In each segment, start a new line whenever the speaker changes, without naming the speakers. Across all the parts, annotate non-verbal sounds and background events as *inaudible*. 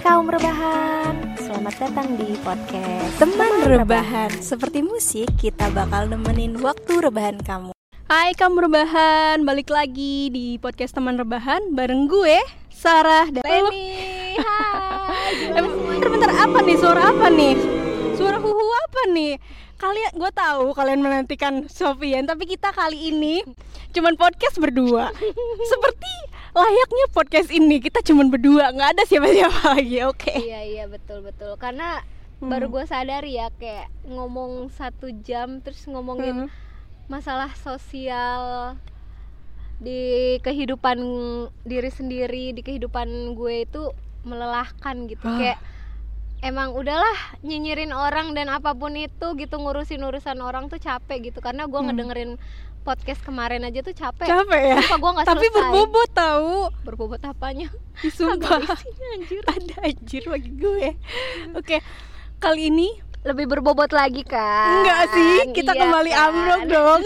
kaum rebahan, selamat datang di podcast
Teman rebahan, seperti musik kita bakal nemenin waktu rebahan kamu.
Hai kamu rebahan, balik lagi di podcast teman rebahan bareng gue Sarah dan
Leni. *laughs* Hai.
Bentar, bentar apa nih suara apa nih? Suara huhu apa nih? Kalian, gue tahu kalian menantikan Sofian, tapi kita kali ini cuman podcast berdua. *laughs* Seperti layaknya podcast ini kita cuman berdua, nggak ada siapa-siapa lagi. Oke.
Iya iya betul betul. Karena baru gue sadar ya kayak ngomong satu jam terus ngomongin
Hmm.
masalah sosial di kehidupan diri sendiri di kehidupan gue itu melelahkan gitu
Ah.
kayak emang udahlah nyinyirin orang dan apa pun itu gitu ngurusin urusan orang tuh capek gitu karena gue
Hmm.
ngedengerin podcast kemarin aja tuh capek
Capek ya?
Sumpah gue nggak
Tapi
selesai
berbobot tahu.
berbobot apanya
Sumpah.
Isinya, anjir *laughs*
ada anjir bagi gue. Oke. Kali ini
lebih berbobot lagi kan
enggak sih, kita
Iya
kembali
kan?
ambruk dong.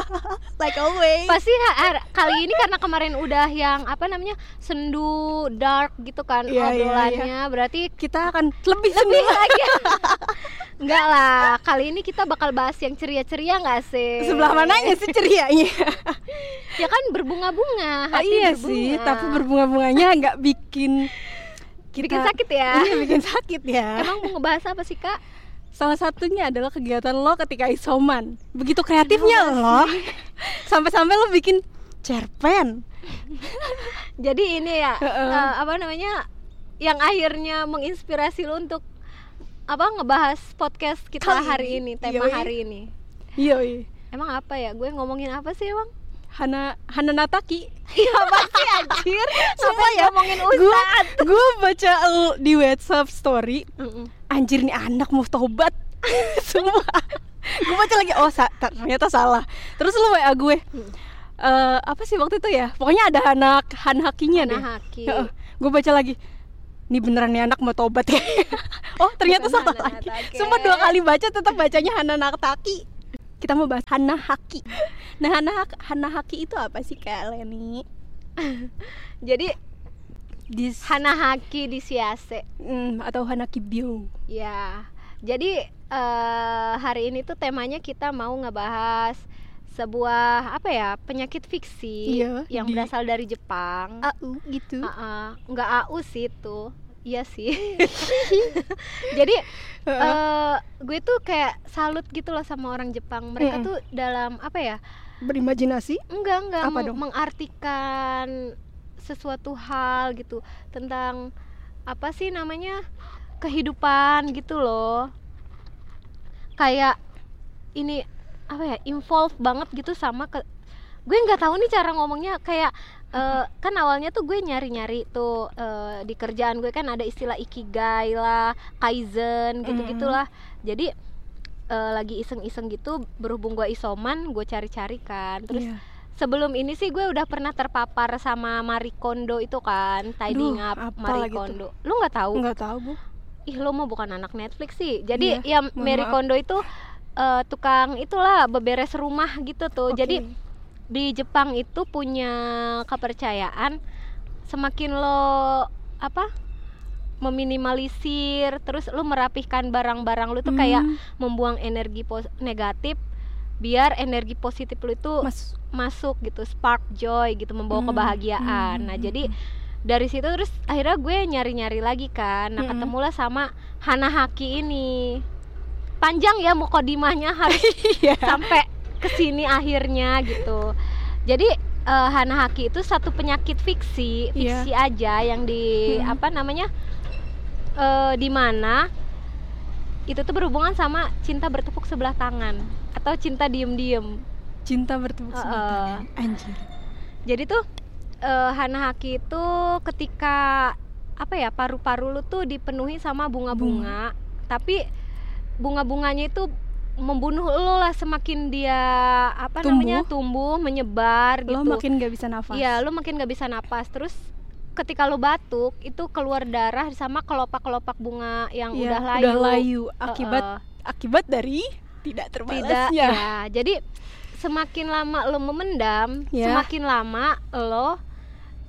*laughs* like always.
pasti ha- kali ini karena kemarin udah yang apa namanya sendu dark gitu kan
Iya, iya,
obrolannya berarti
kita akan lebih
lebih lagi. *laughs* Enggak lah kali ini kita bakal bahas yang ceria-ceria nggak sih?
Sebelah mananya sih cerianya? *laughs*
Ya kan berbunga-bunga
oh,
hati
iya
berbunga.
sih tapi berbunga-bunganya nggak bikin kita
bikin sakit ya?
Iya bikin sakit ya.
Emang mau ngebahas apa sih kak
salah satunya adalah kegiatan lo ketika isoman. Begitu kreatifnya lo *laughs* sampai-sampai lo bikin cerpen. *laughs*
Jadi ini ya
Heeh.
eh, apa namanya yang akhirnya menginspirasi lo untuk apa ngebahas podcast kita
Kali
hari
ini.
ini tema
Yoi.
hari ini.
Iya
emang apa ya? Gue ngomongin apa sih emang
Hana Hana Nataki
ya apa sih anjir.
Sumpah ya
ngomongin
gue
ustad
gue baca uh, di WhatsApp story
Mm-mm.
anjir nih anak mau tobat. *laughs* Semua. Gue baca lagi oh sa- ternyata salah. Terus lu wa gue. Eh, apa sih waktu itu ya? Pokoknya ada anak han hakinya deh.
Hana Haki.
gue baca lagi nih beneran nih anak mau tobat ya? *laughs* Oh ternyata
Bukan
salah
Hana
lagi
Natake.
semua dua kali baca tetap bacanya Hana Nataki kita mau bahas Hana Haki nah Hana Hana Haki itu apa sih kak Leni? *laughs*
Jadi
di
Hana Haki di Siase
Hmm, atau Hana Kibyo
ya jadi eh, hari ini tuh temanya kita mau ngebahas sebuah apa ya penyakit fiksi
Iya,
yang
di-
berasal dari Jepang.
AU gitu.
Ah-ah, nggak AU sih itu iya sih. *laughs* *laughs* Jadi eh gue tuh kayak salut gitu loh sama orang Jepang. Mereka
Mm-mm.
tuh dalam apa ya
berimajinasi?
Enggak enggak.
Apa
meng-
dong?
mengartikan sesuatu hal gitu tentang apa sih namanya kehidupan gitu loh. Kayak ini apa ya involve banget gitu sama ke gue nggak tahu nih cara ngomongnya. Kayak eh, kan awalnya tuh gue nyari-nyari tuh eh, di kerjaan gue kan ada istilah ikigai lah kaizen gitu gitulah jadi eh, lagi iseng-iseng gitu berhubung gue isoman gue cari-cari kan terus
Iya.
sebelum ini sih gue udah pernah terpapar sama Marie Kondo itu kan tidying
Aduh,
up Marie? Kondo lu nggak tahu
nggak tahu bu
ih lo mah bukan anak Netflix sih jadi
Iya,
ya Marie
maaf.
Kondo itu eh, tukang itulah beberes rumah gitu tuh
Oke.
jadi di Jepang itu punya kepercayaan semakin lo apa meminimalisir terus lo merapihkan barang-barang lu tuh kayak
Hmm,
membuang energi pos- negatif biar energi positif lu itu
mas
masuk gitu spark joy gitu membawa
Hmm,
kebahagiaan.
hmm,
nah
hmm,
jadi dari situ terus akhirnya gue nyari-nyari lagi kan. Nah
Hmm.
ketemulah sama Hana Haki ini. Panjang ya mukodimahnya harus *laughs*
iya.
sampai ke sini akhirnya gitu jadi eh, Hana Haki itu satu penyakit fiksi
Iya.
fiksi aja yang di
Hmm.
apa namanya eh di mana itu tuh berhubungan sama cinta bertepuk sebelah tangan atau cinta diem-diem
cinta bertepuk sebelah
Heeh.
tangan anjir
jadi tuh eh, Hana Haki itu ketika apa ya paru-paru lu tuh dipenuhi sama bunga-bunga tapi bunga-bunganya itu membunuh lo lah semakin dia apa
Tumbuh.
namanya tumbuh menyebar gitu
lo makin gak bisa nafas
Iya, lu makin gak bisa napas. Terus ketika lu batuk, itu keluar darah sama kelopak-kelopak bunga yang
Iya,
udah layu.
udah layu akibat
Heeh.
akibat dari tidak
tidak
terbalasnya
ya. Jadi semakin lama lo memendam,
Ya.
semakin lama lo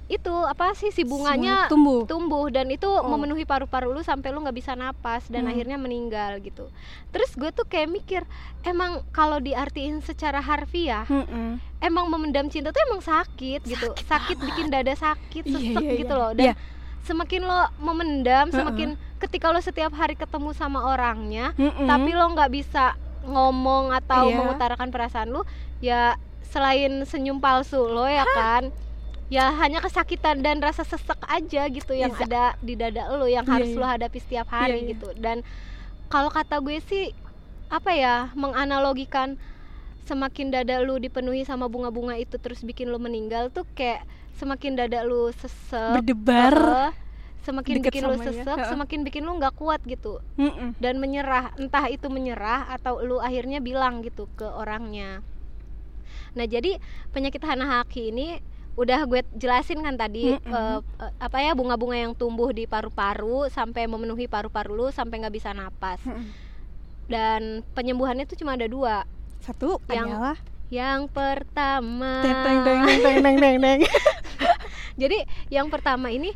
itu apa sih si bunganya
tumbuh.
tumbuh dan itu
Oh.
memenuhi paru-paru lu sampai lu nggak bisa napas dan
Hmm.
akhirnya meninggal gitu. Terus gue tuh kayak mikir, emang kalau diartiin secara harfiah,
Mm-mm.
emang memendam cinta tuh emang sakit gitu, sakit, bikin dada sakit,
Iya,
sesek
iya,
gitu
iya.
loh. Dan
Iya.
semakin lo memendam, semakin ketika lo setiap hari ketemu sama orangnya,
Mm-mm.
tapi lo nggak bisa ngomong atau
Iya.
mengutarakan perasaan lu ya selain senyum palsu lo ya kan ya hanya kesakitan dan rasa sesek aja gitu yang
Iya.
ada di dada lo yang
Iya,
harus
iya.
lo hadapi setiap hari
Iya, iya.
gitu dan kalau kata gue sih apa ya menganalogikan semakin dada lu dipenuhi sama bunga-bunga itu terus bikin lo meninggal tuh kayak semakin dada lu sesek
berdebar.
heeh, semakin
deket
bikin lu
ya,
sesek
heeh.
semakin bikin lu nggak kuat gitu
Mm-mm.
dan menyerah entah itu menyerah atau lu akhirnya bilang gitu ke orangnya nah jadi penyakit Hanahaki ini udah gue jelasin kan tadi
mm
-hmm. uh, apa ya bunga-bunga yang tumbuh di paru-paru sampai memenuhi paru-paru lu sampai nggak bisa napas.
Mm -hmm.
Dan penyembuhannya tuh cuma ada dua.
Satu
yang
adalah
yang pertama.
Teng teng teng teng teng teng teng. *laughs*
Jadi yang pertama ini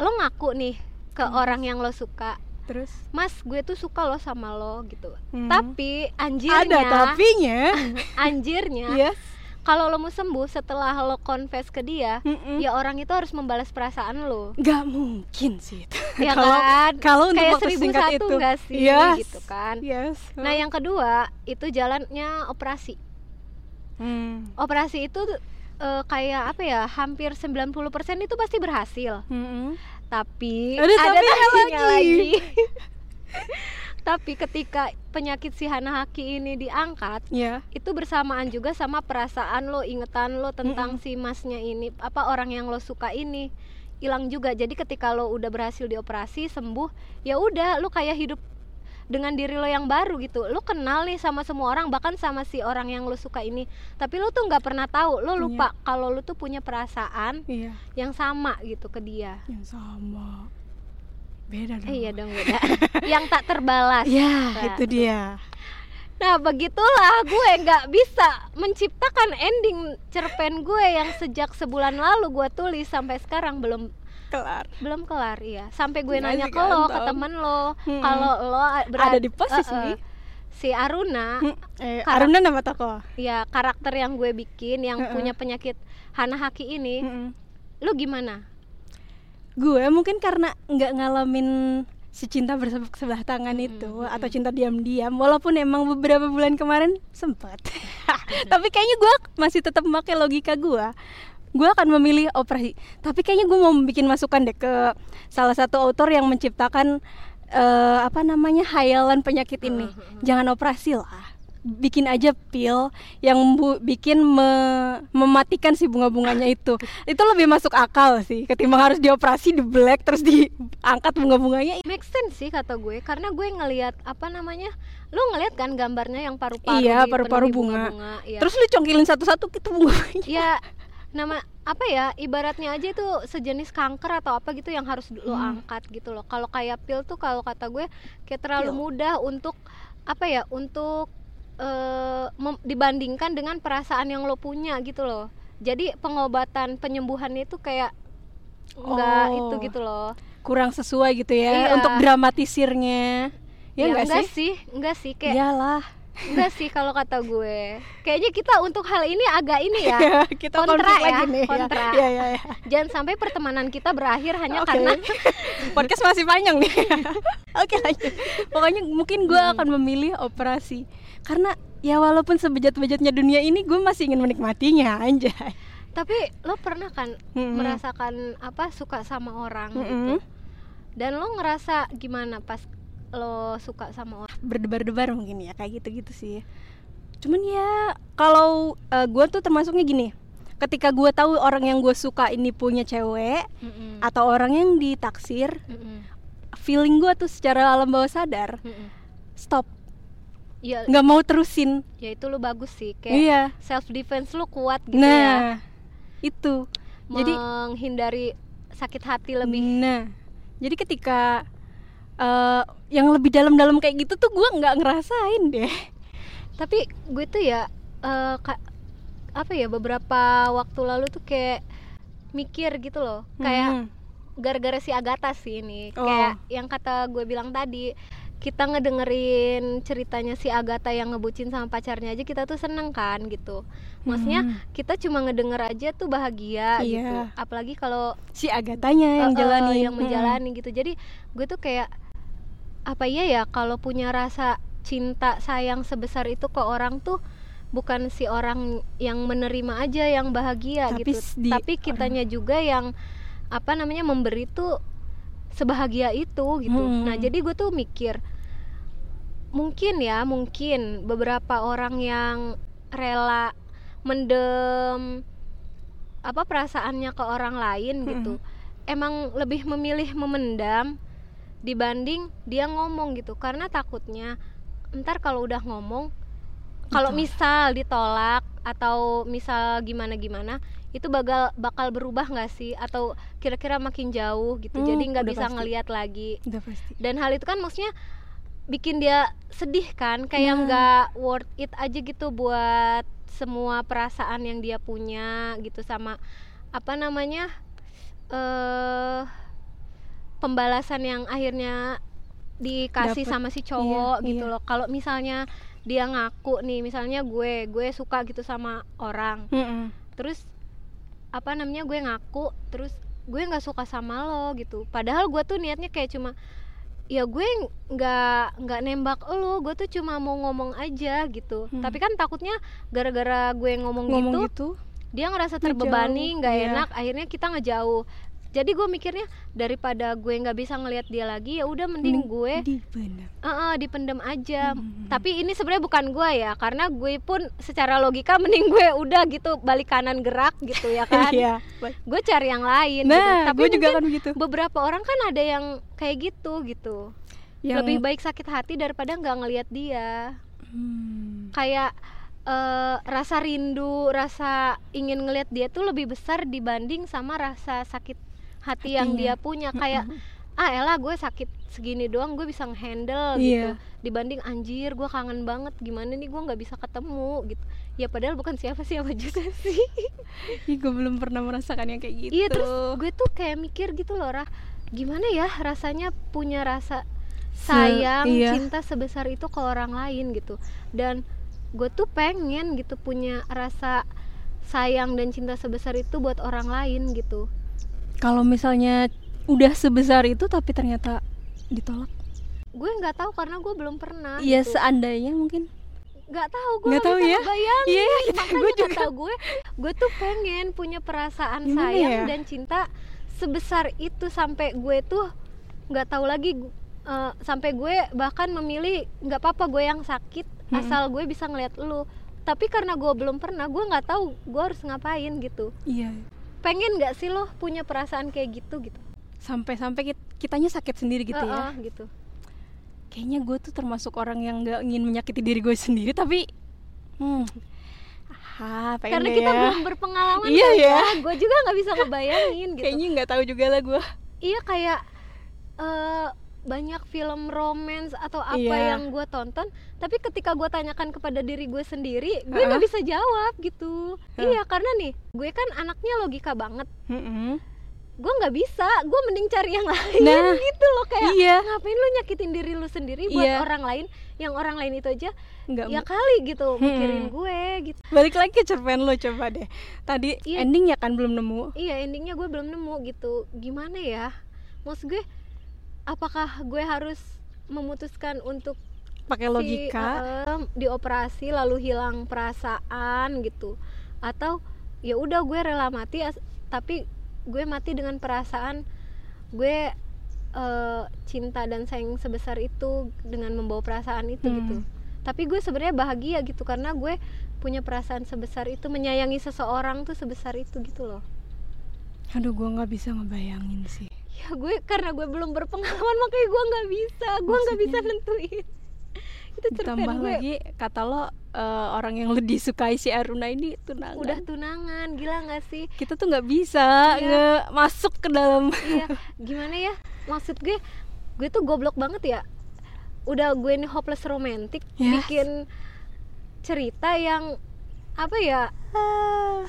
lo ngaku nih ke
hmm.
orang yang lo suka.
Terus?
Mas, gue tuh suka lo sama lo gitu.
Hmm.
Tapi anjirnya.
Ada tapinya. *laughs*
anjirnya.
yes
kalau lo mau sembuh setelah lo confess ke dia
Mm-mm.
ya orang itu harus membalas perasaan lo
Gak mungkin sih itu.
ya *laughs*
Kalau-
kan
Kalau untuk
kayak
waktu
seribu
singkat
satu
itu.
nggak sih
Yes.
gitu kan
Yes.
nah yang kedua itu jalannya operasi
Hmm.
operasi itu eh, kayak apa ya hampir 90% itu pasti berhasil
Mm-mm.
tapi
Ada tapinya *laughs*
tapinya
lagi. *laughs*
tapi ketika penyakit si Hanahaki ini diangkat
Ya.
itu bersamaan juga sama perasaan lo, ingetan lo tentang si masnya ini, apa orang yang lo suka ini hilang juga. Jadi ketika lo udah berhasil dioperasi sembuh, ya udah lo kayak hidup dengan diri lo yang baru gitu. Lo kenal nih sama semua orang, bahkan sama si orang yang lo suka ini. Tapi lo tuh nggak pernah tahu, lo lupa kalau lo tuh punya perasaan
Iya.
yang sama gitu ke dia.
Yang sama. Beda dong.
Eh, iya dong beda. *laughs* yang tak terbalas.
Ya,
Nah,
itu dia.
Nah begitulah gue nggak bisa menciptakan ending cerpen gue yang sejak sebulan lalu gue tulis sampai sekarang belum
Kelar.
belum kelar ya sampai gue
Ngasih
nanya ke lo ke temen lo
Mm-mm.
kalau lo berada
Ada di posisi.
si Aruna
Hmm, Eh, Aruna nama toko.
ya karakter yang gue bikin yang
Mm-mm.
punya penyakit Hanahaki ini
Mm-mm.
lu gimana
Gue mungkin karena nggak ngalamin si cinta bersebut sebelah tangan itu
Mm-mm.
atau cinta diam-diam walaupun emang beberapa bulan kemarin sempat *laughs* tapi kayaknya gue masih tetap memakai logika gue. Gue akan memilih operasi tapi kayaknya gue mau bikin masukan deh ke salah satu autor yang menciptakan eh, apa namanya hayalan penyakit ini. Jangan operasi lah bikin aja pil yang bu- bikin me- mematikan si bunga-bunganya itu itu lebih masuk akal sih ketimbang harus dioperasi di black terus diangkat bunga-bunganya
make sense sih kata gue karena gue ngelihat apa namanya lu ngelihat kan gambarnya yang paru-paru
Iya, paru-paru bunga.
bunga-bunga, iya.
terus lu congkilin satu-satu itu bunganya
ya nama apa ya ibaratnya aja itu sejenis kanker atau apa gitu yang harus lo
Hmm.
angkat gitu loh kalau kayak pil tuh kalau kata gue kayak terlalu
Pil.
mudah untuk apa ya untuk eh, mem- dibandingkan dengan perasaan yang lo punya gitu loh jadi pengobatan penyembuhannya itu kayak enggak
Oh.
itu gitu loh
kurang sesuai gitu ya
Iya.
untuk dramatisirnya ya enggak
enggak
sih
sih enggak sih kayak
iyalah
enggak sih kalau kata gue kayaknya kita untuk hal ini agak ini ya *laughs*
kita
kontra ya,
lagi nih
kontra.
ya ya ya
jangan sampai pertemanan kita berakhir hanya
Oke.
karena *laughs*
podcast masih panjang nih *laughs* oke lanjut pokoknya mungkin gue
Hmm.
akan memilih operasi karena ya walaupun sebejat-bejatnya dunia ini gue masih ingin menikmatinya anjay
tapi lo pernah kan
Mm-mm.
merasakan apa suka sama orang
Mm-mm.
gitu dan lo ngerasa gimana pas lo suka sama orang?
Berdebar-debar mungkin ya kayak gitu-gitu sih. Cuman ya kalau gue tuh termasuknya gini. Ketika gue tahu orang yang gue suka ini punya cewek atau orang yang ditaksir
Mm-mm.
feeling gue tuh secara alam bawah sadar
Mm-mm.
stop.
Ya
nggak mau terusin.
ya itu lo bagus sih kayak
iya.
self defense lo kuat gitu ya.
nah itu. Jadi
menghindari sakit hati lebih.
Nah jadi ketika eh, yang lebih dalam-dalam kayak gitu tuh gue nggak ngerasain deh
tapi gue tuh ya eh, ka- apa ya beberapa waktu lalu tuh kayak mikir gitu loh kayak
Hmm.
gara-gara si Agatha sih ini
Oh.
kayak yang kata gue bilang tadi kita ngedengerin ceritanya si Agatha yang ngebucin sama pacarnya aja kita tuh seneng kan gitu maksudnya
Hmm.
kita cuma ngedenger aja tuh bahagia
Iya.
gitu apalagi kalau
si Agatanya yang
eh, eh,
jalani
yang menjalani gitu jadi gue tuh kayak apa iya ya kalau punya rasa cinta sayang sebesar itu ke orang tuh bukan si orang yang menerima aja yang bahagia
Tapi
gitu.
di
tapi kitanya juga yang apa namanya memberi tuh sebahagia itu gitu.
Hmm.
nah jadi gue tuh mikir mungkin ya mungkin beberapa orang yang rela mendem apa perasaannya ke orang lain gitu. Emang lebih memilih memendam dibanding dia ngomong gitu. Karena takutnya ntar kalau udah ngomong kalau misal ditolak atau misal gimana gimana itu bakal bakal berubah nggak sih? Atau kira-kira makin jauh gitu.
Hmm,
jadi nggak bisa
pasti.
ngelihat lagi.
Udah pasti.
Dan hal itu kan maksudnya bikin dia sedih kan? Kayak
Nah.
nggak worth it aja gitu buat semua perasaan yang dia punya gitu sama apa namanya eh pembalasan yang akhirnya dikasih
Dapet.
sama si cowok
Iya,
gitu
iya.
loh kalau misalnya dia ngaku nih misalnya gue gue suka gitu sama orang
Mm-mm.
terus apa namanya gue ngaku terus gue nggak suka sama lo gitu padahal gue tuh niatnya kayak cuma ya gue nggak nggak nembak lo gue tuh cuma mau ngomong aja gitu
Hmm.
tapi kan takutnya gara-gara gue ngomong,
ngomong
gitu,
gitu
dia ngerasa terbebani nggak
iya.
enak akhirnya kita ngejauh jadi gue mikirnya daripada gue nggak bisa ngelihat dia lagi ya udah mending gue
di benar
eh, eh, dipendem aja.
Hmm.
tapi ini sebenarnya bukan gue ya karena gue pun secara logika mending gue udah gitu balik kanan gerak gitu ya *laughs* kan.
Iya
gue cari yang lain gitu.
nah
tapi
gue juga kan begitu.
beberapa orang kan ada yang kayak gitu gitu.
Yang
lebih baik sakit hati daripada nggak ngelihat dia.
Hmm.
kayak eh, rasa rindu rasa ingin ngelihat dia tuh lebih besar dibanding sama rasa sakit hati yang
Hatinya.
dia punya. Kayak ah elah gue sakit segini doang gue bisa ngehandle
Iya.
gitu. Dibanding anjir gue kangen banget gimana nih gue nggak bisa ketemu gitu. Ya padahal bukan siapa siapa juga *laughs* sih.
Ih, gue belum pernah merasakan yang kayak gitu.
iya terus gue tuh kayak mikir gitu loh Rah. Gimana ya rasanya punya rasa
Se-
sayang
iya.
cinta sebesar itu ke orang lain gitu. Dan gue tuh pengen gitu punya rasa sayang dan cinta sebesar itu buat orang lain gitu
kalau misalnya udah sebesar itu tapi ternyata ditolak
gue nggak tahu karena gue belum pernah
iya
gitu.
seandainya mungkin
nggak tahu gue
Nggak tahu ya?
bayangin
iya kita
makanya *laughs*
gue juga
kata gue gue tuh pengen punya perasaan
Gimana
sayang
ya?
dan cinta sebesar itu sampai gue tuh nggak tahu lagi eh, sampai gue bahkan memilih nggak apa-apa gue yang sakit
Mm-mm.
asal gue bisa ngeliat lu tapi karena gue belum pernah gue nggak tahu gue harus ngapain gitu
iya
pengen nggak sih lo punya perasaan kayak gitu gitu?
Sampai-sampai kit- kitanya sakit sendiri gitu ya.
Heeh, gitu.
Kayaknya gue tuh termasuk orang yang nggak ingin menyakiti diri gue sendiri tapi hmm. Ah pengen
karena kita
ya.
belum berpengalaman
Iya
kali
ya.
gue juga nggak bisa ngebayangin *laughs* gitu.
kayaknya nggak tahu juga lah gue.
Iya kayak eh, banyak film romance atau apa
Iya.
yang gue tonton tapi ketika gue tanyakan kepada diri gue sendiri gue nggak
Heeh.
bisa jawab gitu
Heeh.
iya karena nih gue kan anaknya logika banget
Mm-mm.
gue nggak bisa gue mending cari yang *laughs* lain
Nah,
gitu loh kayak
iya
ngapain lu nyakitin diri lu sendiri buat
Iya.
orang lain yang orang lain itu aja
nggak
ya kali gitu
Hmm.
mikirin gue gitu
balik lagi ke cerpen lo coba deh tadi
Iya.
ending ya kan belum nemu
iya endingnya gue belum nemu gitu gimana ya maksud gue apakah gue harus memutuskan untuk
pakai
si,
logika?
em, dioperasi lalu hilang perasaan gitu? Atau ya udah gue rela mati tapi gue mati dengan perasaan gue eh, cinta dan sayang sebesar itu dengan membawa perasaan itu
Hmm.
gitu. Tapi gue sebenarnya bahagia gitu karena gue punya perasaan sebesar itu menyayangi seseorang tuh sebesar itu gitu loh.
Aduh gue nggak bisa ngebayangin sih
gue karena gue belum berpengalaman makanya gue nggak bisa. Gue nggak bisa nentuin. Itu
ditambah
gue.
lagi kata lo eh, orang yang lo disukai si Aruna ini tunangan.
Udah tunangan gila nggak sih?
Kita tuh nggak bisa
Iya.
nge masuk ke dalam.
Iya gimana ya? Maksud gue gue tuh goblok banget ya. Udah gue ini hopeless romantic
Ya.
bikin cerita yang apa ya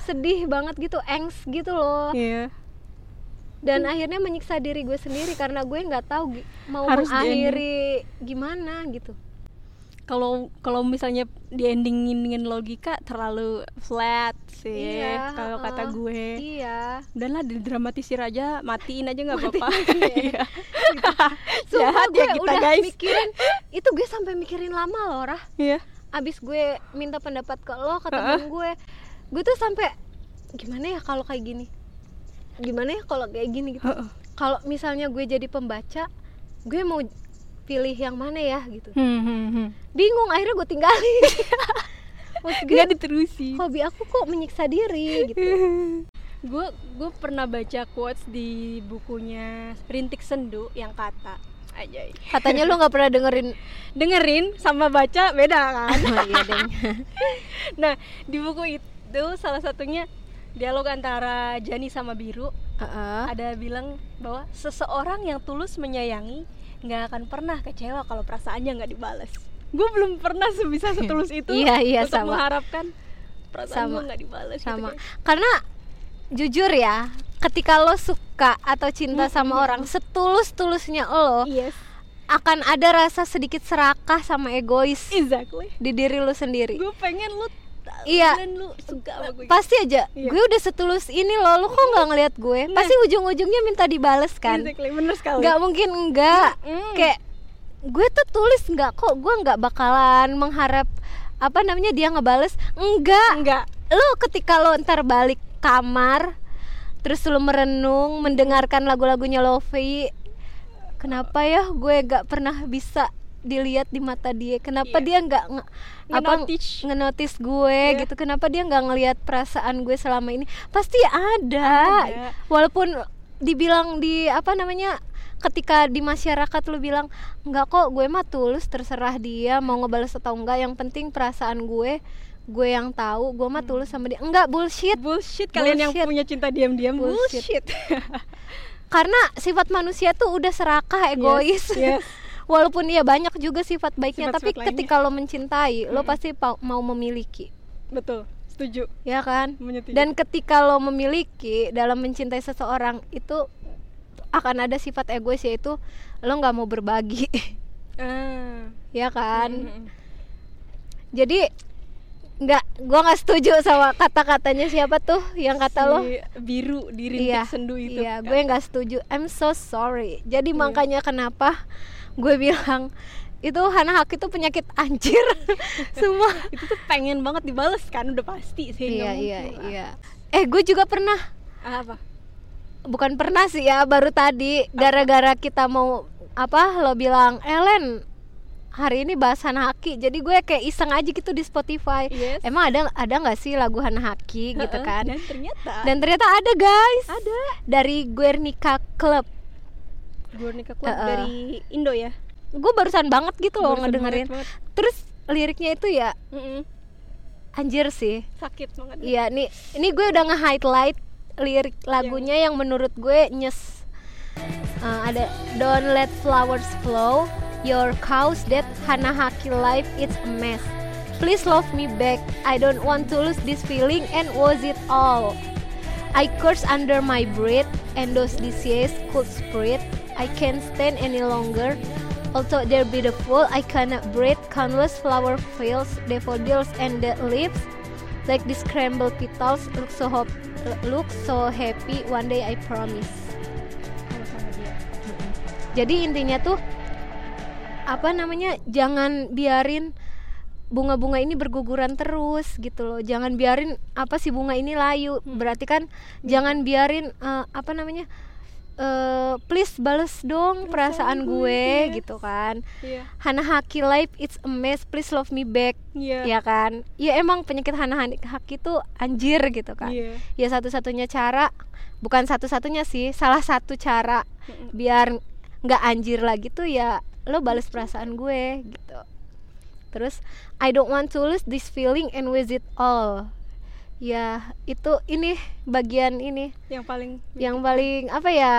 sedih banget gitu engs gitu loh.
Iya.
Dan akhirnya menyiksa diri gue sendiri karena gue nggak tahu mau
Harus
mengakhiri gimana gitu
Kalau kalau misalnya di endingin dengan logika terlalu flat sih
Iya,
kalau kata
heeh.
gue.
iya
Udahlah didramatisir aja, matiin aja nggak apa-apa. *laughs* Iya. *laughs*
Sumpah
Jahat ya
gue
kita
udah
guys.
mikirin itu gue sampai mikirin lama loh Rah
Iya.
abis gue minta pendapat ke lo ke temen gue gue tuh sampai gimana ya kalau kayak gini gimana ya kalau kayak gini gitu? Kalau misalnya gue jadi pembaca gue mau pilih yang mana ya gitu.
Hmm, hmm, hmm.
bingung akhirnya gue tinggalin. *laughs* Maksud gue
Nggak diterusin.
hobi aku kok menyiksa diri gitu. *laughs*
Gue gue pernah baca quotes di bukunya Rintik Sendu yang kata aja
katanya lu nggak pernah dengerin. *laughs*
Dengerin sama baca beda kan?
Oh, iya deng
nah di buku itu salah satunya dialog antara Jani sama Biru
Heeh.
ada bilang bahwa seseorang yang tulus menyayangi nggak akan pernah kecewa kalau perasaannya nggak dibalas gue belum pernah sebisa *laughs* setulus itu
Iya, iya,
untuk
sama.
mengharapkan perasaan
Sama.
gue nggak dibalas gitu,
sama
guys.
karena jujur ya ketika lo suka atau cinta sama orang setulus tulusnya lo
yes
akan ada rasa sedikit serakah sama egois
exactly
di diri lo sendiri
gue pengen lu tahu
Iya.
lu suka sama gue.
Pasti aja.
Iya.
gue udah setulus ini lo lo kok nggak ngeliat gue?
Nah.
pasti ujung-ujungnya minta dibales kan?
Exactly. Bener sekali.
Nggak mungkin enggak
Mm.
kayak gue tuh tulis nggak. Kok gue nggak bakalan mengharap apa namanya dia ngebales? Enggak
enggak
lo ketika lo ntar balik kamar terus lo merenung mendengarkan lagu-lagunya Lofi kenapa ya gue gak pernah bisa dilihat di mata dia kenapa
Iya.
dia nggak nge- apa ngenotis gue
Iya.
gitu kenapa dia nggak ngelihat perasaan gue selama ini pasti ada,
Ada.
walaupun dibilang di apa namanya ketika di masyarakat lu bilang nggak kok gue mah tulus terserah dia mau ngebales atau enggak yang penting perasaan gue gue yang tahu gue mah tulus sama dia enggak bullshit
bullshit kalian yang
Bullshit.
punya cinta diam-diam
Bullshit.
bullshit, *laughs*
karena sifat manusia tuh udah serakah egois
yes.
Walaupun iya banyak juga sifat baiknya tapi
Sifat-sifat lainnya.
ketika lo mencintai lo pasti pa- mau memiliki.
Betul setuju.
Ya kan?
Menyetujui.
Dan ketika lo memiliki dalam mencintai seseorang itu akan ada sifat egois yaitu lo nggak mau berbagi.
Ah.
ya kan?
Mm-mm.
jadi nggak gua nggak setuju sama kata-katanya siapa tuh yang kata lo?
Si biru di rintik
iya.
sendu itu.
Iya gue nggak setuju. I'm so sorry. Jadi
Iya.
makanya kenapa gue bilang itu Hana Haki itu penyakit anjir. *laughs* Semua.
Itu tuh pengen banget dibales kan udah pasti sih
iya iya
lah.
iya. Eh gue juga pernah.
Ah, apa?
Bukan pernah sih ya baru tadi. Gara-gara kita mau apa lo bilang Ellen hari ini bahas Hana Haki. Jadi gue kayak iseng aja gitu di Spotify.
Yes.
emang ada ada nggak sih lagu Hana Haki gitu kan?
dan ternyata.
Dan ternyata ada guys.
Ada.
Dari Guernica Club
Guernica Club
Heeh.
dari Indo ya?
Gue barusan banget gitu loh
Barusan
ngedengerin.
banget, banget.
terus liriknya itu ya
Mm-mm.
anjir sih.
Sakit banget
Iya nih ini gue udah nge-highlight lirik lagunya yang menurut gue nyes. Eh, ada Don't let flowers flow Your cause that Hana Haki life it's a mess. Please love me back I don't want to lose this feeling and was it all I curse under my breath and those diseases could spread I can't stand any longer Although they're beautiful, I cannot breathe Countless flower fields, daffodils and the leaves Like these scrambled petals look so look so happy one day I promise. Jadi intinya tuh apa namanya? Jangan biarin bunga-bunga ini berguguran terus gitu loh. Jangan biarin apa sih bunga ini layu. Berarti kan jangan biarin eh, apa namanya? eh please bales dong perasaan gue *laughs* gitu kan.
iya
Hana Haki life it's a mess, please love me back.
iya
Ya kan? Ya emang penyakit Hana Haki itu anjir gitu kan.
iya
ya satu-satunya cara bukan satu-satunya sih salah satu cara biar nggak anjir lagi tuh ya lo bales perasaan gue gitu terus I don't want to lose this feeling and with it all. Ya itu ini bagian ini.
Yang paling
yang paling apa ya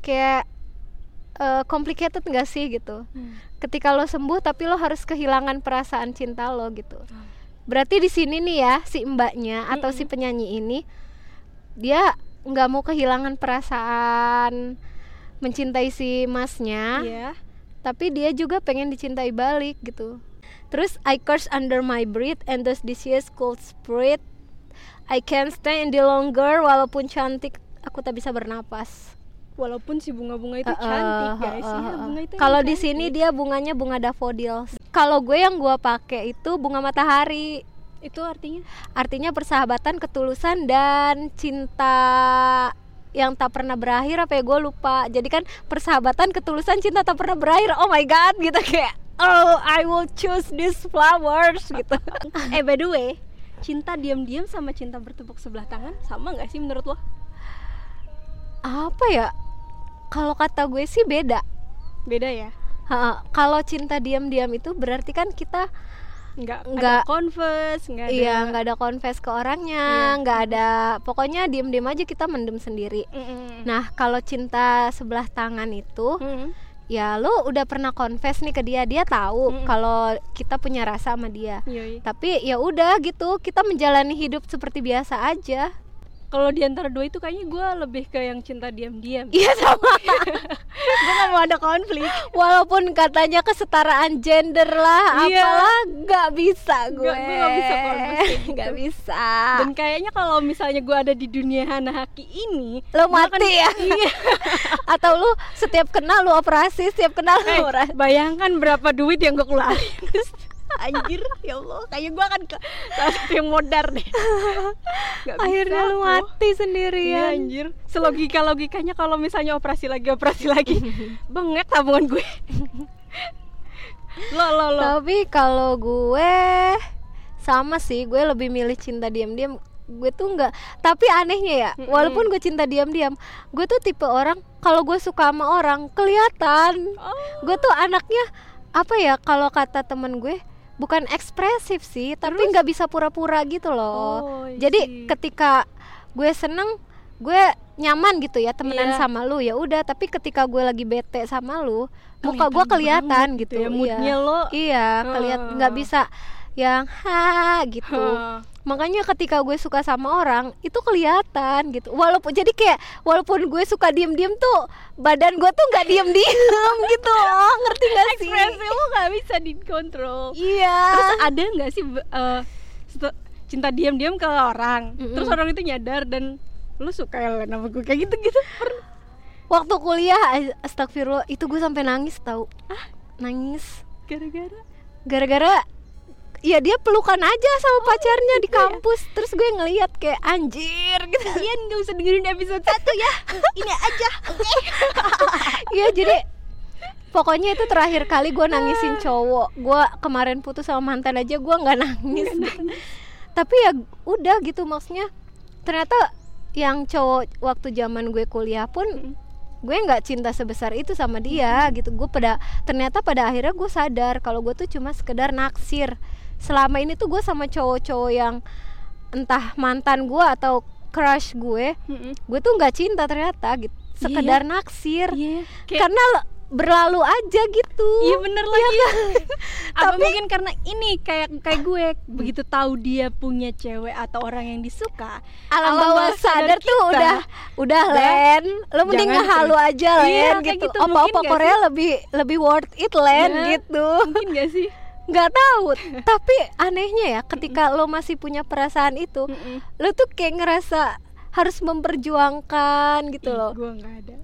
kayak eh, complicated nggak sih gitu.
Hmm.
ketika lo sembuh tapi lo harus kehilangan perasaan cinta lo gitu. Berarti di sini nih ya si mbaknya atau si penyanyi ini dia nggak mau kehilangan perasaan mencintai si masnya
Iya.
tapi dia juga pengen dicintai balik gitu terus I curse under my breath and thus this is cold spirit I can't stay any longer walaupun cantik aku tak bisa bernapas
Walaupun si bunga-bunga itu
Uh,
cantik
uh,
guys,
uh, uh,
bunga itu
uh. Kalau di sini dia bunganya bunga daffodils. Kalau gue yang gue pakai itu bunga matahari.
itu artinya
Artinya persahabatan, ketulusan dan cinta yang tak pernah berakhir apa ya gue lupa. Jadi kan persahabatan, ketulusan, cinta tak pernah berakhir. Oh my god, gitu kayak oh I will choose these flowers gitu. *laughs*
eh by the way, cinta diam-diam sama cinta bertepuk sebelah tangan sama nggak sih menurut lo?
apa ya? Kalau kata gue sih beda.
Beda ya?
Kalau cinta diam-diam itu berarti kan kita
Nggak,
Nggak.
converse, nggak
Iya, nggak ada confess ke orangnya,
Iya.
nggak ada. Pokoknya diem-diem aja kita mendem sendiri.
Mm-mm.
Nah, kalau cinta sebelah tangan itu,
Mm-mm.
Ya lu udah pernah confess nih ke dia, dia tahu
Mm-mm.
kalau kita punya rasa sama dia.
Yoi.
Tapi ya udah gitu, kita menjalani hidup seperti biasa aja.
Kalau di antara dua itu kayaknya gue lebih ke yang cinta diam-diam.
Iya sama. *laughs*
gue gak mau ada konflik.
Walaupun katanya kesetaraan gender lah,
Iya.
apalah nggak bisa gue.
Nggak, gue nggak bisa kayak *laughs* gitu.
Nggak bisa.
Dan kayaknya kalau misalnya gue ada di dunia Hana Haki ini,
lo mati ya *laughs*
Iya.
atau lu setiap kenal lu operasi setiap kenal lu
Eh,
operasi
bayangkan berapa duit yang gue keluarin. Anjir, ya Allah, kayaknya gue akan ke salah satu yang modar deh. Nggak
akhirnya
bisa
lu mati sendirian.
Anjir. Selogika logikanya kalau misalnya operasi lagi operasi lagi. *laughs* Bengek tabungan gue. Lo lo lo.
Tapi kalau gue sama sih. Gue lebih milih cinta diam-diam. Gue tuh nggak tapi anehnya ya
Mm-mm.
walaupun gue cinta diam-diam gue tuh tipe orang kalau gue suka sama orang kelihatan.
Oh.
gue tuh anaknya apa ya kalau kata temen gue bukan ekspresif sih tapi nggak bisa pura-pura gitu loh.
Oh,
jadi ketika gue seneng gue nyaman gitu ya temenan
Iya.
sama lu ya udah. Tapi ketika gue lagi bete sama lu muka gue kelihatan gitu
ya moodnya lo.
Iya kelihatan nggak bisa yang ha gitu. Makanya ketika gue suka sama orang itu kelihatan gitu. Walaupun jadi kayak walaupun gue suka diem-diem tuh badan gue tuh nggak diem-diem *laughs* gitu loh. Ngerti gak sih?
Ekspresi lo gak bisa dikontrol.
Iya.
Terus ada gak sih setu- cinta diam-diam ke orang
Mm-mm.
Terus orang itu nyadar dan lu suka ya sama gue kayak gitu-gitu? Pernah?
Waktu kuliah astagfirullah itu gue sampai nangis tau. Nangis.
Gara-gara?
Gara-gara ya dia pelukan aja sama pacarnya di
gitu ya?
kampus. Terus gue ngeliat kayak anjir gitu.
Kalian gak usah dengerin episode 1 ya. Ini aja.
Iya jadi pokoknya itu terakhir kali gue nangisin cowok. Gue kemarin putus sama mantan aja gue nggak nangis. Tapi ya udah gitu maksudnya ternyata yang cowok waktu zaman gue kuliah pun gue nggak cinta sebesar itu sama dia gitu. Gue pada ternyata pada akhirnya gue sadar kalau gue tuh cuma sekedar naksir. Selama ini tuh gue sama cowok-cowok yang entah mantan gue atau crush gue
Mm-mm.
gue tuh nggak cinta ternyata gitu. Sekedar naksir.
Iya. Kayak
karena berlalu aja gitu.
Iya bener lagi. *laughs* Apa
Tapi-
mungkin karena ini kayak kayak gue begitu tahu dia punya cewek atau orang yang disuka
alam
alam
bawah sadar
sadar
tuh
kita.
udah udah Len. Lo mending ngehalu aja Len
Iya,
gitu.
gitu. nggak
Korea lebih lebih worth it Len
Ya.
gitu.
Mungkin gak sih? *laughs*
nggak tahu. *laughs* Tapi anehnya ya ketika lo masih punya perasaan itu lo tuh kayak ngerasa harus memperjuangkan gitu
Ih,
loh.
Gue gak ada.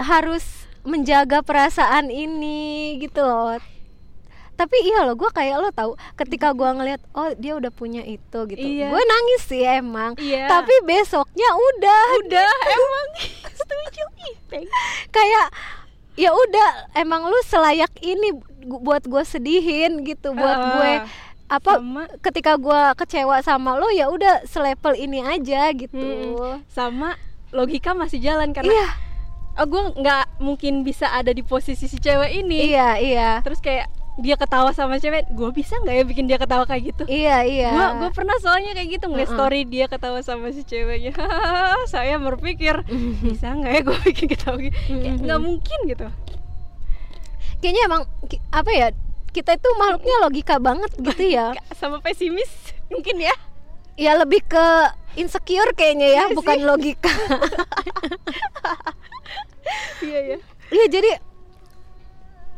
Harus menjaga perasaan ini gitu loh. Tapi iya loh gue kayak lo tahu ketika gue ngeliat oh dia udah punya itu gitu.
Iya.
gue nangis sih emang.
Iya.
tapi besoknya udah.
Udah *laughs* emang. Setuju.
Kayak ya udah emang lu selayak ini buat gue sedihin gitu buat
Ah,
gue apa
sama.
ketika gue kecewa sama lo ya udah selevel ini aja gitu.
Hmm, sama logika masih jalan karena
iya
oh gue nggak mungkin bisa ada di posisi si cewek ini.
Iya iya.
Terus kayak dia ketawa sama cewek gue bisa nggak ya bikin dia ketawa kayak gitu?
Iya iya.
Gue gue pernah soalnya kayak gitu ngeliat
Uh-uh.
story dia ketawa sama si ceweknya. *laughs* Saya berpikir *laughs* bisa nggak ya gue bikin ketawa gitu? Nggak mungkin gitu.
Kayaknya emang apa ya kita itu makhluknya logika banget gitu ya. *laughs*
Sama pesimis mungkin ya
ya lebih ke insecure kayaknya ya
Iya
bukan
sih.
logika. *laughs*
Iya ya
iya jadi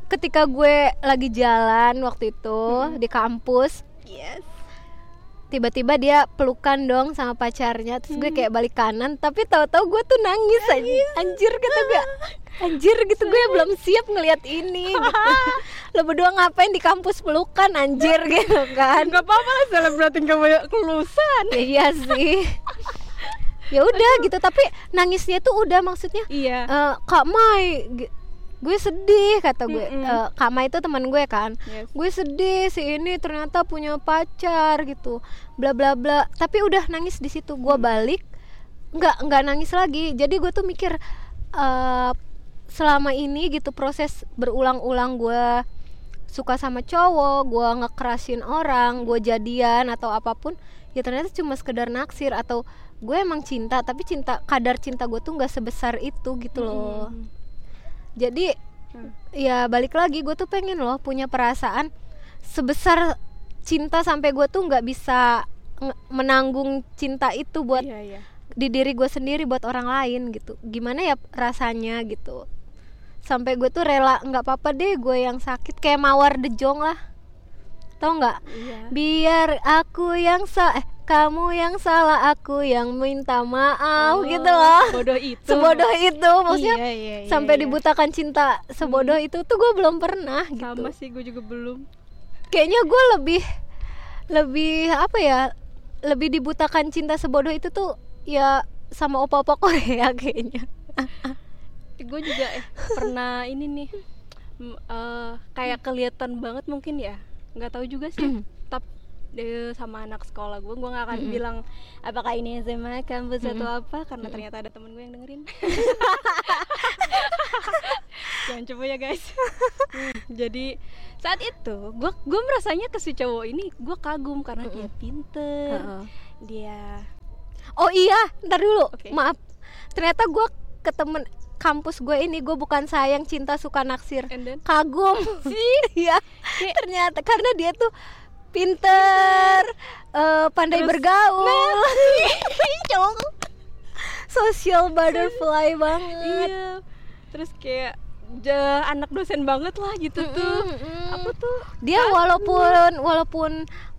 ketika gue lagi jalan waktu itu di kampus
yes
tiba-tiba dia pelukan dong sama pacarnya. Terus gue kayak balik kanan tapi tahu-tahu gue tuh nangis aja anjir kata gue anjir gitu gue belum siap ngelihat ini gitu. *laughs* lo berdua ngapain di kampus pelukan anjir gitu kan?
Nggak apa-apa lah selebrating kamu kelulusan.
Ya, iya sih. *laughs* Ya udah gitu tapi nangisnya tuh udah maksudnya
iya.
"Eh, kak Mai gue sedih kata gue.
Mm-mm.
Eh, kak Mai itu teman gue kan.
Yes.
gue sedih si ini ternyata punya pacar gitu. Bla bla bla. Tapi udah nangis di situ. Gue balik nggak nggak nangis lagi. Jadi gue tuh mikir eh selama ini gitu proses berulang-ulang gue suka sama cowok gue ngekerasin orang gue jadian atau apa pun ya ternyata cuma sekedar naksir atau gue emang cinta tapi cinta kadar cinta gue tuh nggak sebesar itu gitu loh.
Mm-mm.
Jadi
Hmm.
ya balik lagi gue tuh pengen loh punya perasaan sebesar cinta sampai gue tuh nggak bisa menanggung cinta itu buat
iya iya.
di diri gue sendiri buat orang lain gitu. Gimana ya rasanya gitu. Sampai gue tuh rela nggak apa-apa deh gue yang sakit kayak mawar de jong lah. Tau nggak?
Iya.
Biar aku yang sa eh, kamu yang salah aku yang minta maaf
Oh,
gitu loh.
bodoh itu.
Sebodoh itu maksudnya
Iya, iya, iya,
sampai
iya.
dibutakan cinta sebodoh itu tuh gue belum pernah gitu.
Sama sih gue juga belum.
Kayaknya gue lebih lebih apa ya lebih dibutakan cinta sebodoh itu tuh ya sama opa-opa Korea *laughs* kayaknya.
Gue juga eh pernah ini nih eh, kayak kelihatan banget mungkin ya. Nggak tahu juga sih *clears throat* tapi sama anak sekolah gue gue nggak akan bilang apakah ini SMA kampus atau apa? Karena ternyata ada temen gue yang dengerin. *laughs* Jangan coba ya guys. Hmm, jadi saat itu gue gue merasanya ke si cowok ini gue kagum karena dia pinter
Heeh.
dia
oh iya ntar dulu.
Oke.
maaf. Ternyata gue ke temen kampus gue ini gue bukan sayang cinta suka naksir. Kagum. *laughs* Sih ya ternyata karena dia tuh pinter. Eh, pandai
Terus-
bergaul. *laughs* Cowok social butterfly banget.
Iya. Terus kayak ja- anak dosen banget lah gitu tuh.
Mm-mm.
apa tuh?
Dia walaupun walaupun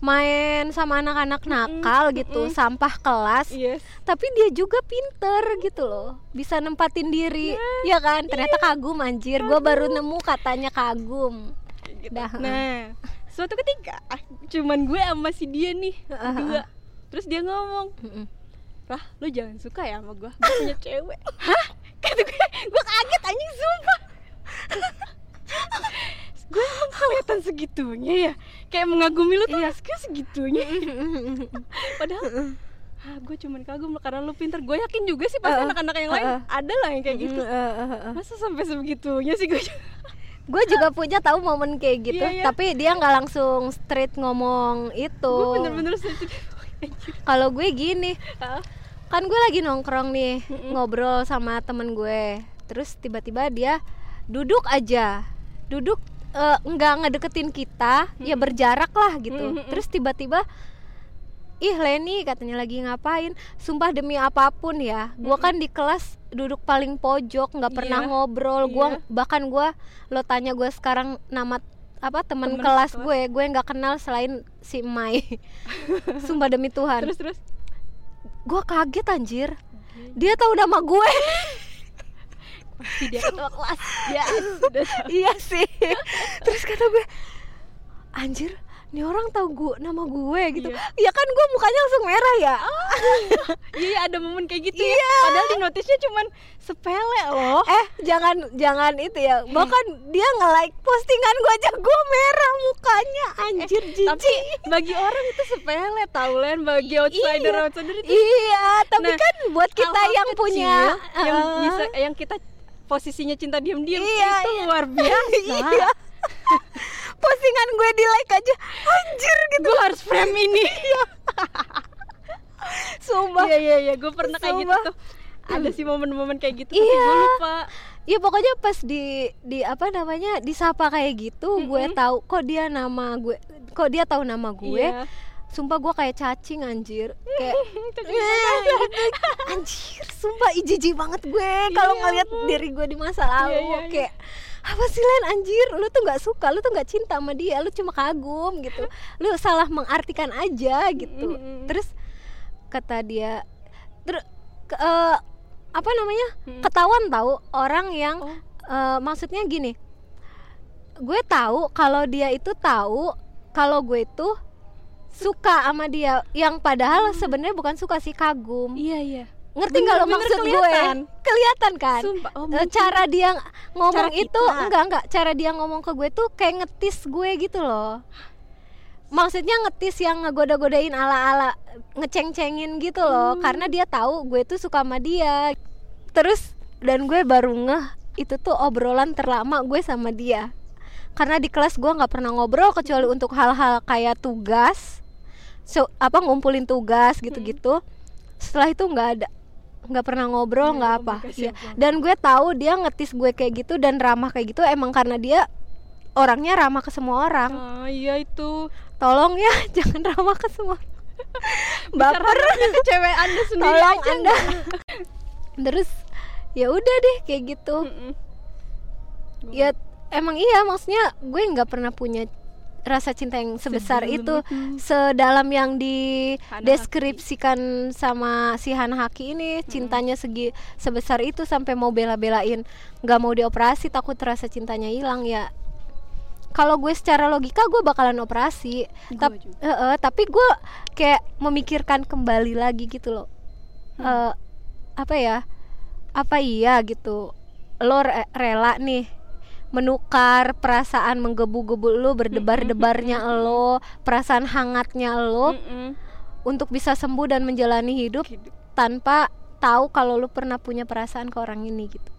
main sama anak-anak nakal gitu sampah kelas
yes.
tapi dia juga pinter gitu loh. Bisa nempatin diri. Ya kan? Ternyata kagum anjir. Gue baru nemu katanya kagum.
Gitu.
Dah.
nah suatu ketika ah, cuman gue sama si dia nih berdua. terus dia ngomong. Rah, lu jangan suka ya sama gue Gue punya cewek. *laughs* Hah? Kata gue, gue kaget anjing sumpah. *laughs* Gue emang kelihatan segitunya ya? Kayak mengagumi lu tuh
Iya.
gue segitunya? *laughs* Padahal ah, gue cuman kagum karena lu pinter. Gue yakin juga sih pasti anak-anak yang lain
heeh.
Ada lah yang kayak gitu. Masa sampai sebegitunya sih gue
gue juga punya tahu momen kayak gitu
Iya, iya.
tapi dia nggak langsung straight ngomong itu.
Gue bener-bener
kalau gue gini kan gue lagi nongkrong nih ngobrol sama temen gue. Terus tiba-tiba dia duduk aja duduk eh, nggak ngedeketin kita ya berjarak lah gitu.
Mm-mm.
terus tiba-tiba ih Leni katanya lagi ngapain? Sumpah demi apa pun ya gue kan di kelas duduk paling pojok nggak pernah
Iya,
ngobrol. Gua
iya.
bahkan gue lo tanya gue sekarang nama apa Temen kelas
kelas.
gue gue nggak kenal selain si Mai. *laughs* Sumpah demi Tuhan.
Terus terus?
Gue kaget anjir. Dia tahu nama gue. *laughs*
Pasti dia ketua kelas. *laughs* Ya udah
iya sih. Terus kata gue anjir ini orang tahu gue nama gue gitu.
Iya.
ya kan gue mukanya langsung merah ya? *laughs*
Iya iya, ada momen kayak gitu
Iya.
ya Padahal di notisnya cuman sepele loh.
Eh jangan jangan itu ya. Bahkan dia nge-like postingan gue aja gue merah mukanya. Anjir
Eh, Tapi
jijik.
bagi orang itu sepele tau Len. Bagi outsider
Iya.
outsider itu
iya tapi
Nah,
kan buat kita yang
kecil
punya.
yang
eh,
bisa yang kita posisinya cinta diam-diam
Iya,
itu
iya.
luar biasa. *laughs*
Iya *laughs* postingan gue di like aja. Anjir gitu.
Gue harus frame ini. *laughs*
Sumpah.
Iya iya iya. Gue pernah kayak gitu
Sumpah.
tuh. Ada sih momen-momen kayak gitu tapi
Iya.
gue lupa.
Iya pokoknya pas di di apa namanya disapa kayak gitu gue tahu kok dia nama gue kok dia tahu nama gue.
Iya.
sumpah gue kayak cacing anjir. Kayak *laughs* "Eh, gitu. anjir sumpah ih, jijik banget gue kalau ngeliat diri gue di masa lalu.
Iya, iya, iya.
kayak apa sih Len? Anjir lu tuh nggak suka lu tuh nggak cinta sama dia lu cuma kagum gitu. Lu salah mengartikan aja gitu.
Mm-mm.
terus kata dia terus eh, apa namanya?
Mm.
ketahuan tahu orang yang
Oh.
eh, maksudnya gini gue tahu kalau dia itu tahu kalau gue itu suka sama dia yang padahal sebenarnya bukan suka sih kagum.
Iya iya
ngerti nggak lo maksud
kelihatan.
gue? kelihatan. Kan?
Sumpah, oh,
Eh,
mungkin.
cara dia ngomong
Cara
itu enggak enggak. Cara dia ngomong ke gue tuh kayak ngetis gue gitu loh. Maksudnya ngetis yang ngegoda-godain ala-ala ngeceng-cengin gitu loh.
Hmm.
karena dia tahu gue tuh suka sama dia. Terus dan gue baru ngeh itu tuh obrolan terlama gue sama dia. Karena di kelas gue nggak pernah ngobrol kecuali untuk hal-hal kayak tugas. So, apa ngumpulin tugas gitu-gitu. Setelah itu nggak ada nggak pernah ngobrol
Nggak
nggak apa.
komunikasi
Iya.
apa.
dan gue tahu dia ngetis gue kayak gitu dan ramah kayak gitu emang karena dia orangnya ramah ke semua orang.
Ah iya itu.
Tolong ya *laughs* jangan ramah ke semua. *laughs* Baper.
Ke cewek anda sendiri
tolong
aja
anda terus ya udah deh kayak gitu.
Mm-mm.
ya emang iya maksudnya gue nggak pernah punya rasa cinta yang sebesar
Sedalam
itu
itu.
sedalam yang dideskripsikan sama si Hana Haki ini cintanya segi sebesar itu sampai mau bela-belain. Nggak mau dioperasi takut rasa cintanya hilang ya. Kalau gue secara logika gue bakalan operasi. Tap- eh, eh, tapi gue kayak memikirkan kembali lagi gitu loh. Eh, apa ya? Apa iya gitu? Lo re- rela nih menukar perasaan menggebu-gebu lo berdebar-debarnya lo perasaan hangatnya lo untuk bisa sembuh dan menjalani hidup
Gitu.
tanpa tahu kalau lu pernah punya perasaan ke orang ini gitu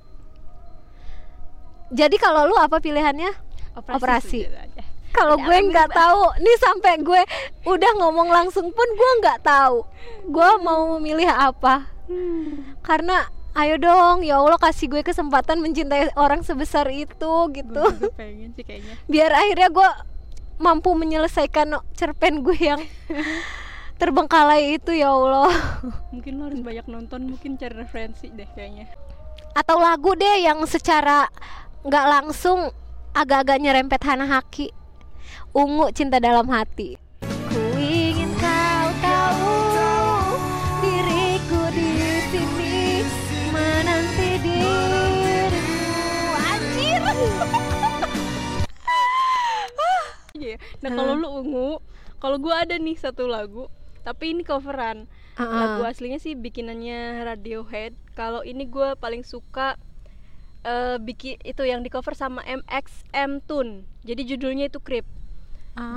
jadi kalau lu apa pilihannya Operasi.
aja.
kalau
Ya,
gue nggak tahu nih sampai gue udah ngomong langsung pun gue nggak tahu gue mau memilih apa
Hmm.
karena ayo dong ya Allah kasih gue kesempatan mencintai orang sebesar itu gitu.
Gue pengen sih kayaknya. *laughs*
Biar akhirnya gue mampu menyelesaikan cerpen gue yang *laughs* terbengkalai itu ya Allah.
Mungkin lo harus banyak nonton mungkin cari referensi deh kayaknya.
Atau lagu deh yang secara nggak langsung agak-agak nyerempet Hana Haki. Ungu cinta dalam hati
Nah kalau lu ungu, kalau gua ada nih satu lagu, tapi ini coveran. Lagu aslinya sih bikinannya Radiohead. Kalau ini gua paling suka eh bikin itu yang di cover sama MXM Tune. Jadi judulnya itu Creep.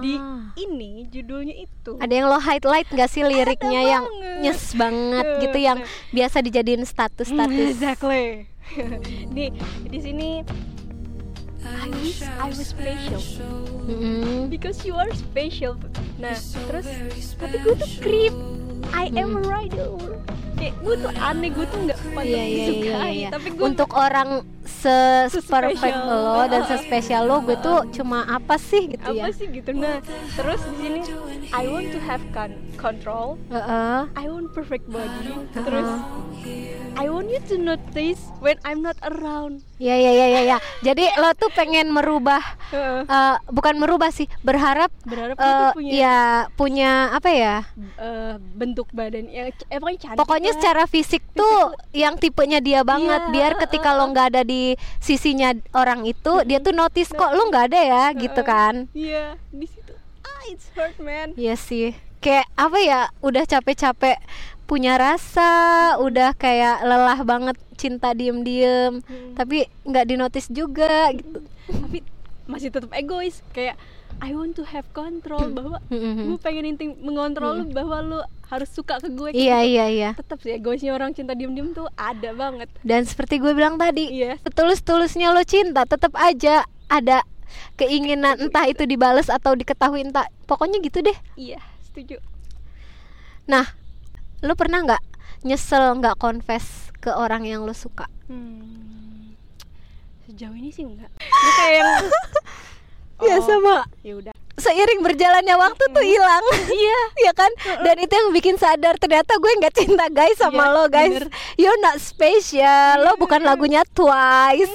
Di
Ah.
ini judulnya itu.
ada yang lo highlight gak sih liriknya yang
banget.
nyes banget
Tuh,
gitu yang biasa dijadiin status-status
Exactly. *laughs* di di sini I wish I was special
Mm-mm.
because you are special. Nah, terus tapi gue tuh creep. I am a rider. Kayak gue tuh aneh, gue tuh nggak patut
Iya iya iya
disukai.
iya.
Tapi gue
Untuk orang se perfect lo dan sespesial lo, gue tuh cuma apa sih gitu
apa
ya?
sih gitu. Nah, terus di sini I want to have con- control.
Heeh.
I want perfect body. Terus I want you to notice when I'm not around.
Iya iya iya iya. ya. Jadi lo tuh pengen merubah, eh, bukan merubah sih, berharap
Berharap tuh punya
ya punya apa ya?
eh, bentuk badan yang eh, pokoknya cantik.
Pokoknya
lah.
secara fisik tuh yang tipenya dia banget,
Iya,
biar ketika lo nggak ada di sisinya orang itu, dia tuh notice kok lo nggak ada ya, gitu kan?
Iya, di situ. Ah, it's hurt man.
Iya sih. Kayak apa ya? Udah capek-capek punya rasa, udah kayak lelah banget cinta diem-diem,
Hmm.
tapi nggak dinotis juga gitu. *laughs*
Tapi masih tetap egois kayak I want to have control bahwa
Mm-mm.
gue pengen inting mengontrol lu bahwa lu harus suka ke gue.
Iya iya iya.
Tetap sih egoisnya orang cinta diem-diem tuh ada banget.
Dan seperti gue bilang tadi,
Iya.
setulus-tulusnya lo cinta, tetap aja ada keinginan entah itu dibales atau diketahui entah. Pokoknya gitu deh.
Iya, setuju.
Nah, lo pernah nggak nyesel nggak confess ke orang yang lo suka?
Hmm. Sejauh ini sih enggak. Gue kayak yang *laughs*
Ya
Oh,
sama.
ya udah.
seiring berjalannya waktu tuh hilang *laughs* iya ya kan dan itu yang bikin sadar ternyata gue nggak cinta guys sama
Iya,
lo guys
bener.
you're not special lo bukan lagunya twice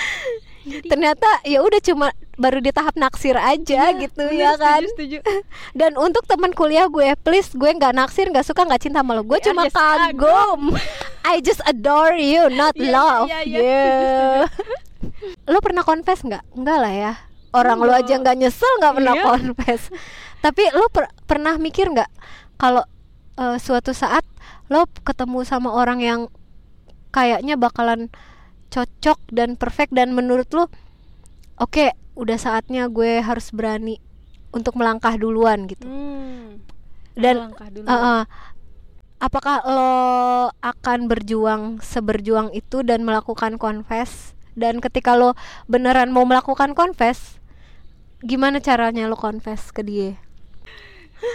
*laughs* ternyata ya udah cuma baru di tahap naksir aja gitu
Iya, Bener,
ya kan?
setuju, setuju. *laughs*
dan untuk teman kuliah gue please gue nggak naksir nggak suka nggak cinta sama lo. Gue cuma kagum. *laughs* I just adore you not
Iya,
love
iya, iya,
yeah. *laughs* lo pernah confess nggak? Nggak lah ya. Orang lo aja nggak nyesel nggak pernah
Iya.
confess. Tapi lo per- pernah mikir nggak kalau eh, suatu saat lo ketemu sama orang yang kayaknya bakalan cocok dan perfect dan menurut lo oke udah saatnya gue harus berani untuk melangkah duluan gitu.
Hmm.
dan
Langkah dulu.
uh, uh, apakah lo akan berjuang seberjuang itu dan melakukan confess? Dan ketika lo beneran mau melakukan confess gimana caranya lo confess ke dia?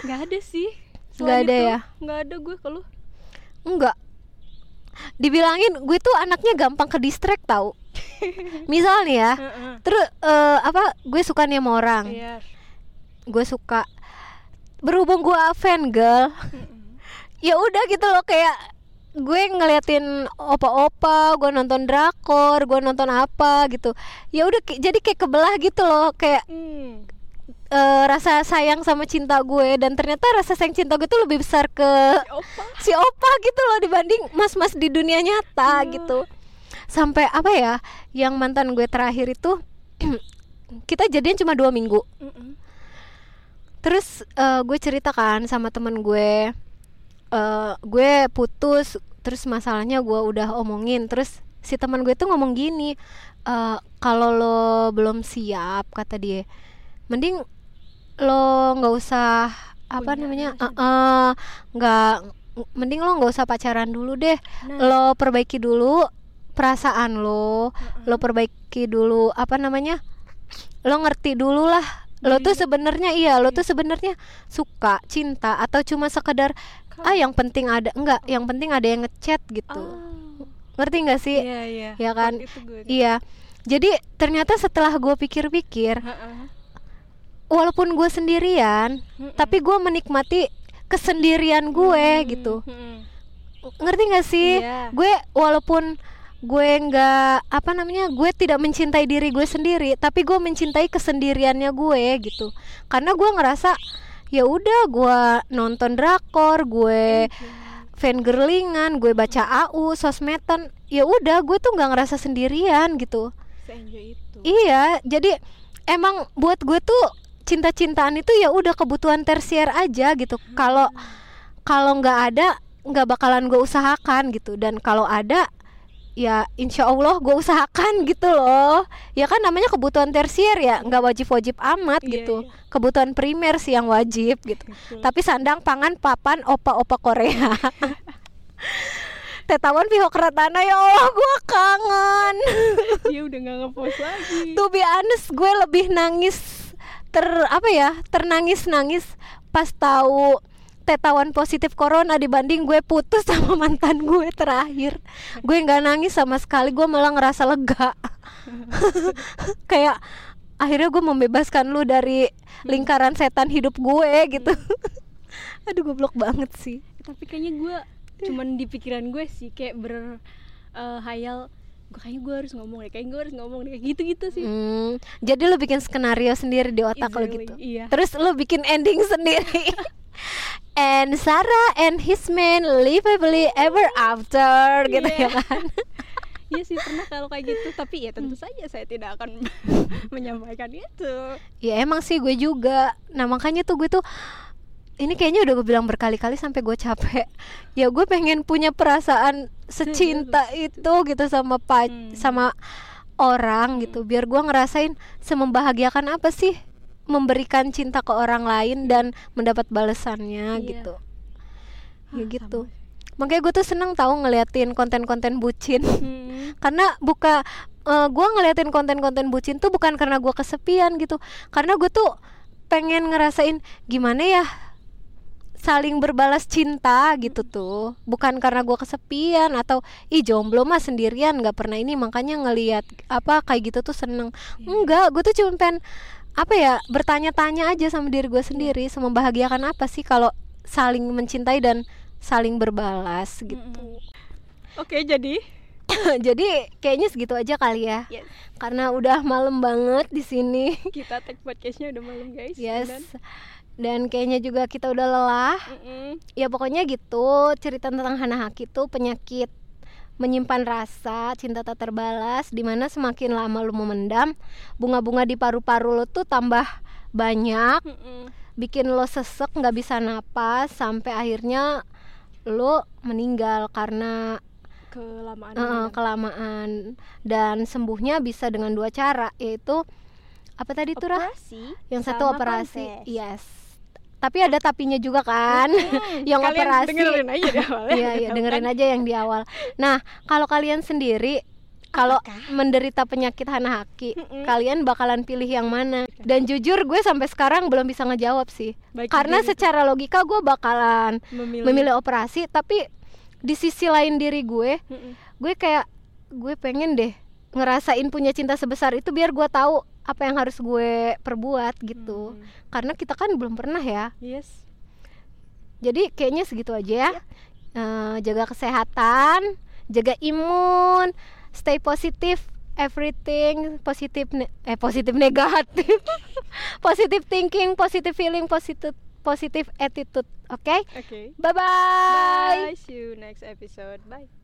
Nggak ada sih.
Nggak ada
itu,
ya?
nggak ada gue kalau
enggak dibilangin gue tuh anaknya gampang ke distract tau *laughs* misal nih ya terus eh, apa gue suka nih sama orang.
Iya.
gue suka. Berhubung gue fan girl. *laughs* Ya udah gitu loh kayak gue ngeliatin opa-opa gue nonton drakor gue nonton apa gitu. Ya udah jadi kayak kebelah gitu loh kayak
Hmm.
eh, rasa sayang sama cinta gue. Dan ternyata rasa sayang cinta gue tuh lebih besar ke
Opa. *laughs*
si opa gitu loh dibanding mas-mas di dunia nyata gitu sampai apa ya yang mantan gue terakhir itu *clears throat* kita jadian cuma dua minggu terus eh, gue cerita kan sama temen gue eh, gue putus terus masalahnya gue udah omongin terus si teman gue tuh ngomong gini eh, kalau lo belum siap kata dia mending lo nggak usah apa
Punya
namanya
rasa.
Eh, eh, nggak mending lo nggak usah pacaran dulu deh
Nah.
lo perbaiki dulu perasaan lo lo perbaiki dulu apa namanya lo ngerti dulu lah lo tuh sebenarnya iya lo tuh sebenarnya suka cinta atau cuma sekedar ah yang penting ada enggak yang penting ada yang ngechat gitu
Oh.
ngerti nggak sih
Iya iya.
Ya kan? Iya jadi ternyata setelah gue pikir-pikir
Heeh.
walaupun gue sendirian
Mm-mm.
tapi gue menikmati kesendirian gue
Hmm,
gitu ngerti gak sih
Iya.
gue walaupun gue nggak apa namanya gue tidak mencintai diri gue sendiri tapi gue mencintai kesendiriannya gue gitu. Karena gue ngerasa ya udah gue nonton drakor gue fangirlingan gue baca AU sosmedan ya udah gue tuh nggak ngerasa sendirian gitu.
Itu.
iya jadi emang buat gue tuh cinta-cintaan itu ya udah kebutuhan tersier aja gitu. Kalau kalau nggak ada nggak bakalan gue usahakan gitu. Dan kalau ada ya insya Allah gue usahakan gitu loh ya kan namanya kebutuhan tersier ya nggak wajib-wajib amat
Iya,
gitu
iya.
kebutuhan primer sih yang wajib gitu
Betul.
tapi sandang pangan papan opa-opa Korea *laughs* Tetawan pihak Ratana ya Allah gue kangen *laughs*
Dia udah nggak ngepost lagi.
to be honest gue lebih nangis ter apa ya ternangis nangis pas tahu tetawan positif corona dibanding gue putus *laughs* sama mantan gue terakhir. Gue nggak nangis sama sekali gue malah ngerasa lega. *laughs* Kayak akhirnya gue membebaskan lu dari lingkaran setan hidup gue gitu. *laughs* Aduh goblok banget sih.
Tapi kayaknya gue cuman di pikiran gue sih kayak berhayal gue kayaknya gue harus ngomong deh, kayak gue harus ngomong deh, kayak gitu-gitu sih.
Hmm, jadi lu bikin skenario sendiri di otak lo
Easily,
gitu?
Iya.
Terus lu bikin ending sendiri And Sarah and his man live happily ever after gitu
Iya.
ya kan. *laughs*
Iya sih pernah kalau kayak gitu, tapi ya tentu saja saya tidak akan *laughs* menyampaikan itu.
Ya emang sih gue juga. Nah makanya tuh gue tuh ini kayaknya udah gue bilang berkali-kali sampai gue capek. Ya gue pengen punya perasaan secinta itu. gitu sama pa
Hmm.
sama orang gitu. Biar gue ngerasain semembahagiakan apa sih memberikan cinta ke orang lain dan mendapat balasannya
Iya.
gitu. Ya
Ah,
gitu. makanya gue tuh seneng tahu ngeliatin konten-konten bucin.
Hmm. *laughs*
karena buka eh, gue ngeliatin konten-konten bucin tuh bukan karena gue kesepian gitu. Karena gue tuh pengen ngerasain gimana ya saling berbalas cinta gitu tuh. Bukan karena gue kesepian atau ih jomblo mah sendirian nggak pernah ini. Makanya ngeliat apa kayak gitu tuh seneng. Enggak gue tuh cuma pengen apa ya bertanya-tanya aja sama diri gue sendiri semembahagiakan apa sih kalau saling mencintai dan saling berbalas? Gitu.
Oke, jadi? *coughs*
Jadi kayaknya segitu aja kali ya.
Yes.
karena udah malam banget di sini.
Kita tag podcastnya udah malam guys.
yes.
Dan,
dan kayaknya juga kita udah lelah.
Mm-mm.
ya pokoknya gitu cerita tentang Hana Haki itu penyakit menyimpan rasa cinta tak terbalas di mana semakin lama lu memendam bunga-bunga di paru-paru lo tuh tambah banyak
Mm-mm.
bikin lo sesek nggak bisa napas sampai akhirnya lo meninggal karena
kelamaan. memendam.
kelamaan dan sembuhnya bisa dengan dua cara yaitu apa tadi tuh Rah?
operasi.
yang satu operasi yes tapi ada tapinya juga kan *laughs* yang
Kalian
operasi
dengerin aja di awal ya. *laughs*
Iya, iya, dengerin aja yang di awal. Nah, kalau kalian sendiri kalau menderita penyakit Hana Haki,
Mm-mm.
kalian bakalan pilih yang mana? Dan jujur gue sampai sekarang belum bisa ngejawab sih.
Baik
Karena
diri
secara logika gue bakalan
memilih.
memilih operasi, tapi di sisi lain diri gue, gue kayak gue pengen deh ngerasain punya cinta sebesar itu biar gue tahu apa yang harus gue perbuat gitu.
Hmm.
Karena kita kan belum pernah ya.
Yes.
Jadi kayaknya segitu aja ya. Eh, jaga kesehatan, jaga imun, stay positif, everything positif ne- eh positif negatif, *laughs* positive thinking, positive feeling, positive positive attitude. Oke,
Oke.
bye bye.
Bye. See you next episode. Bye.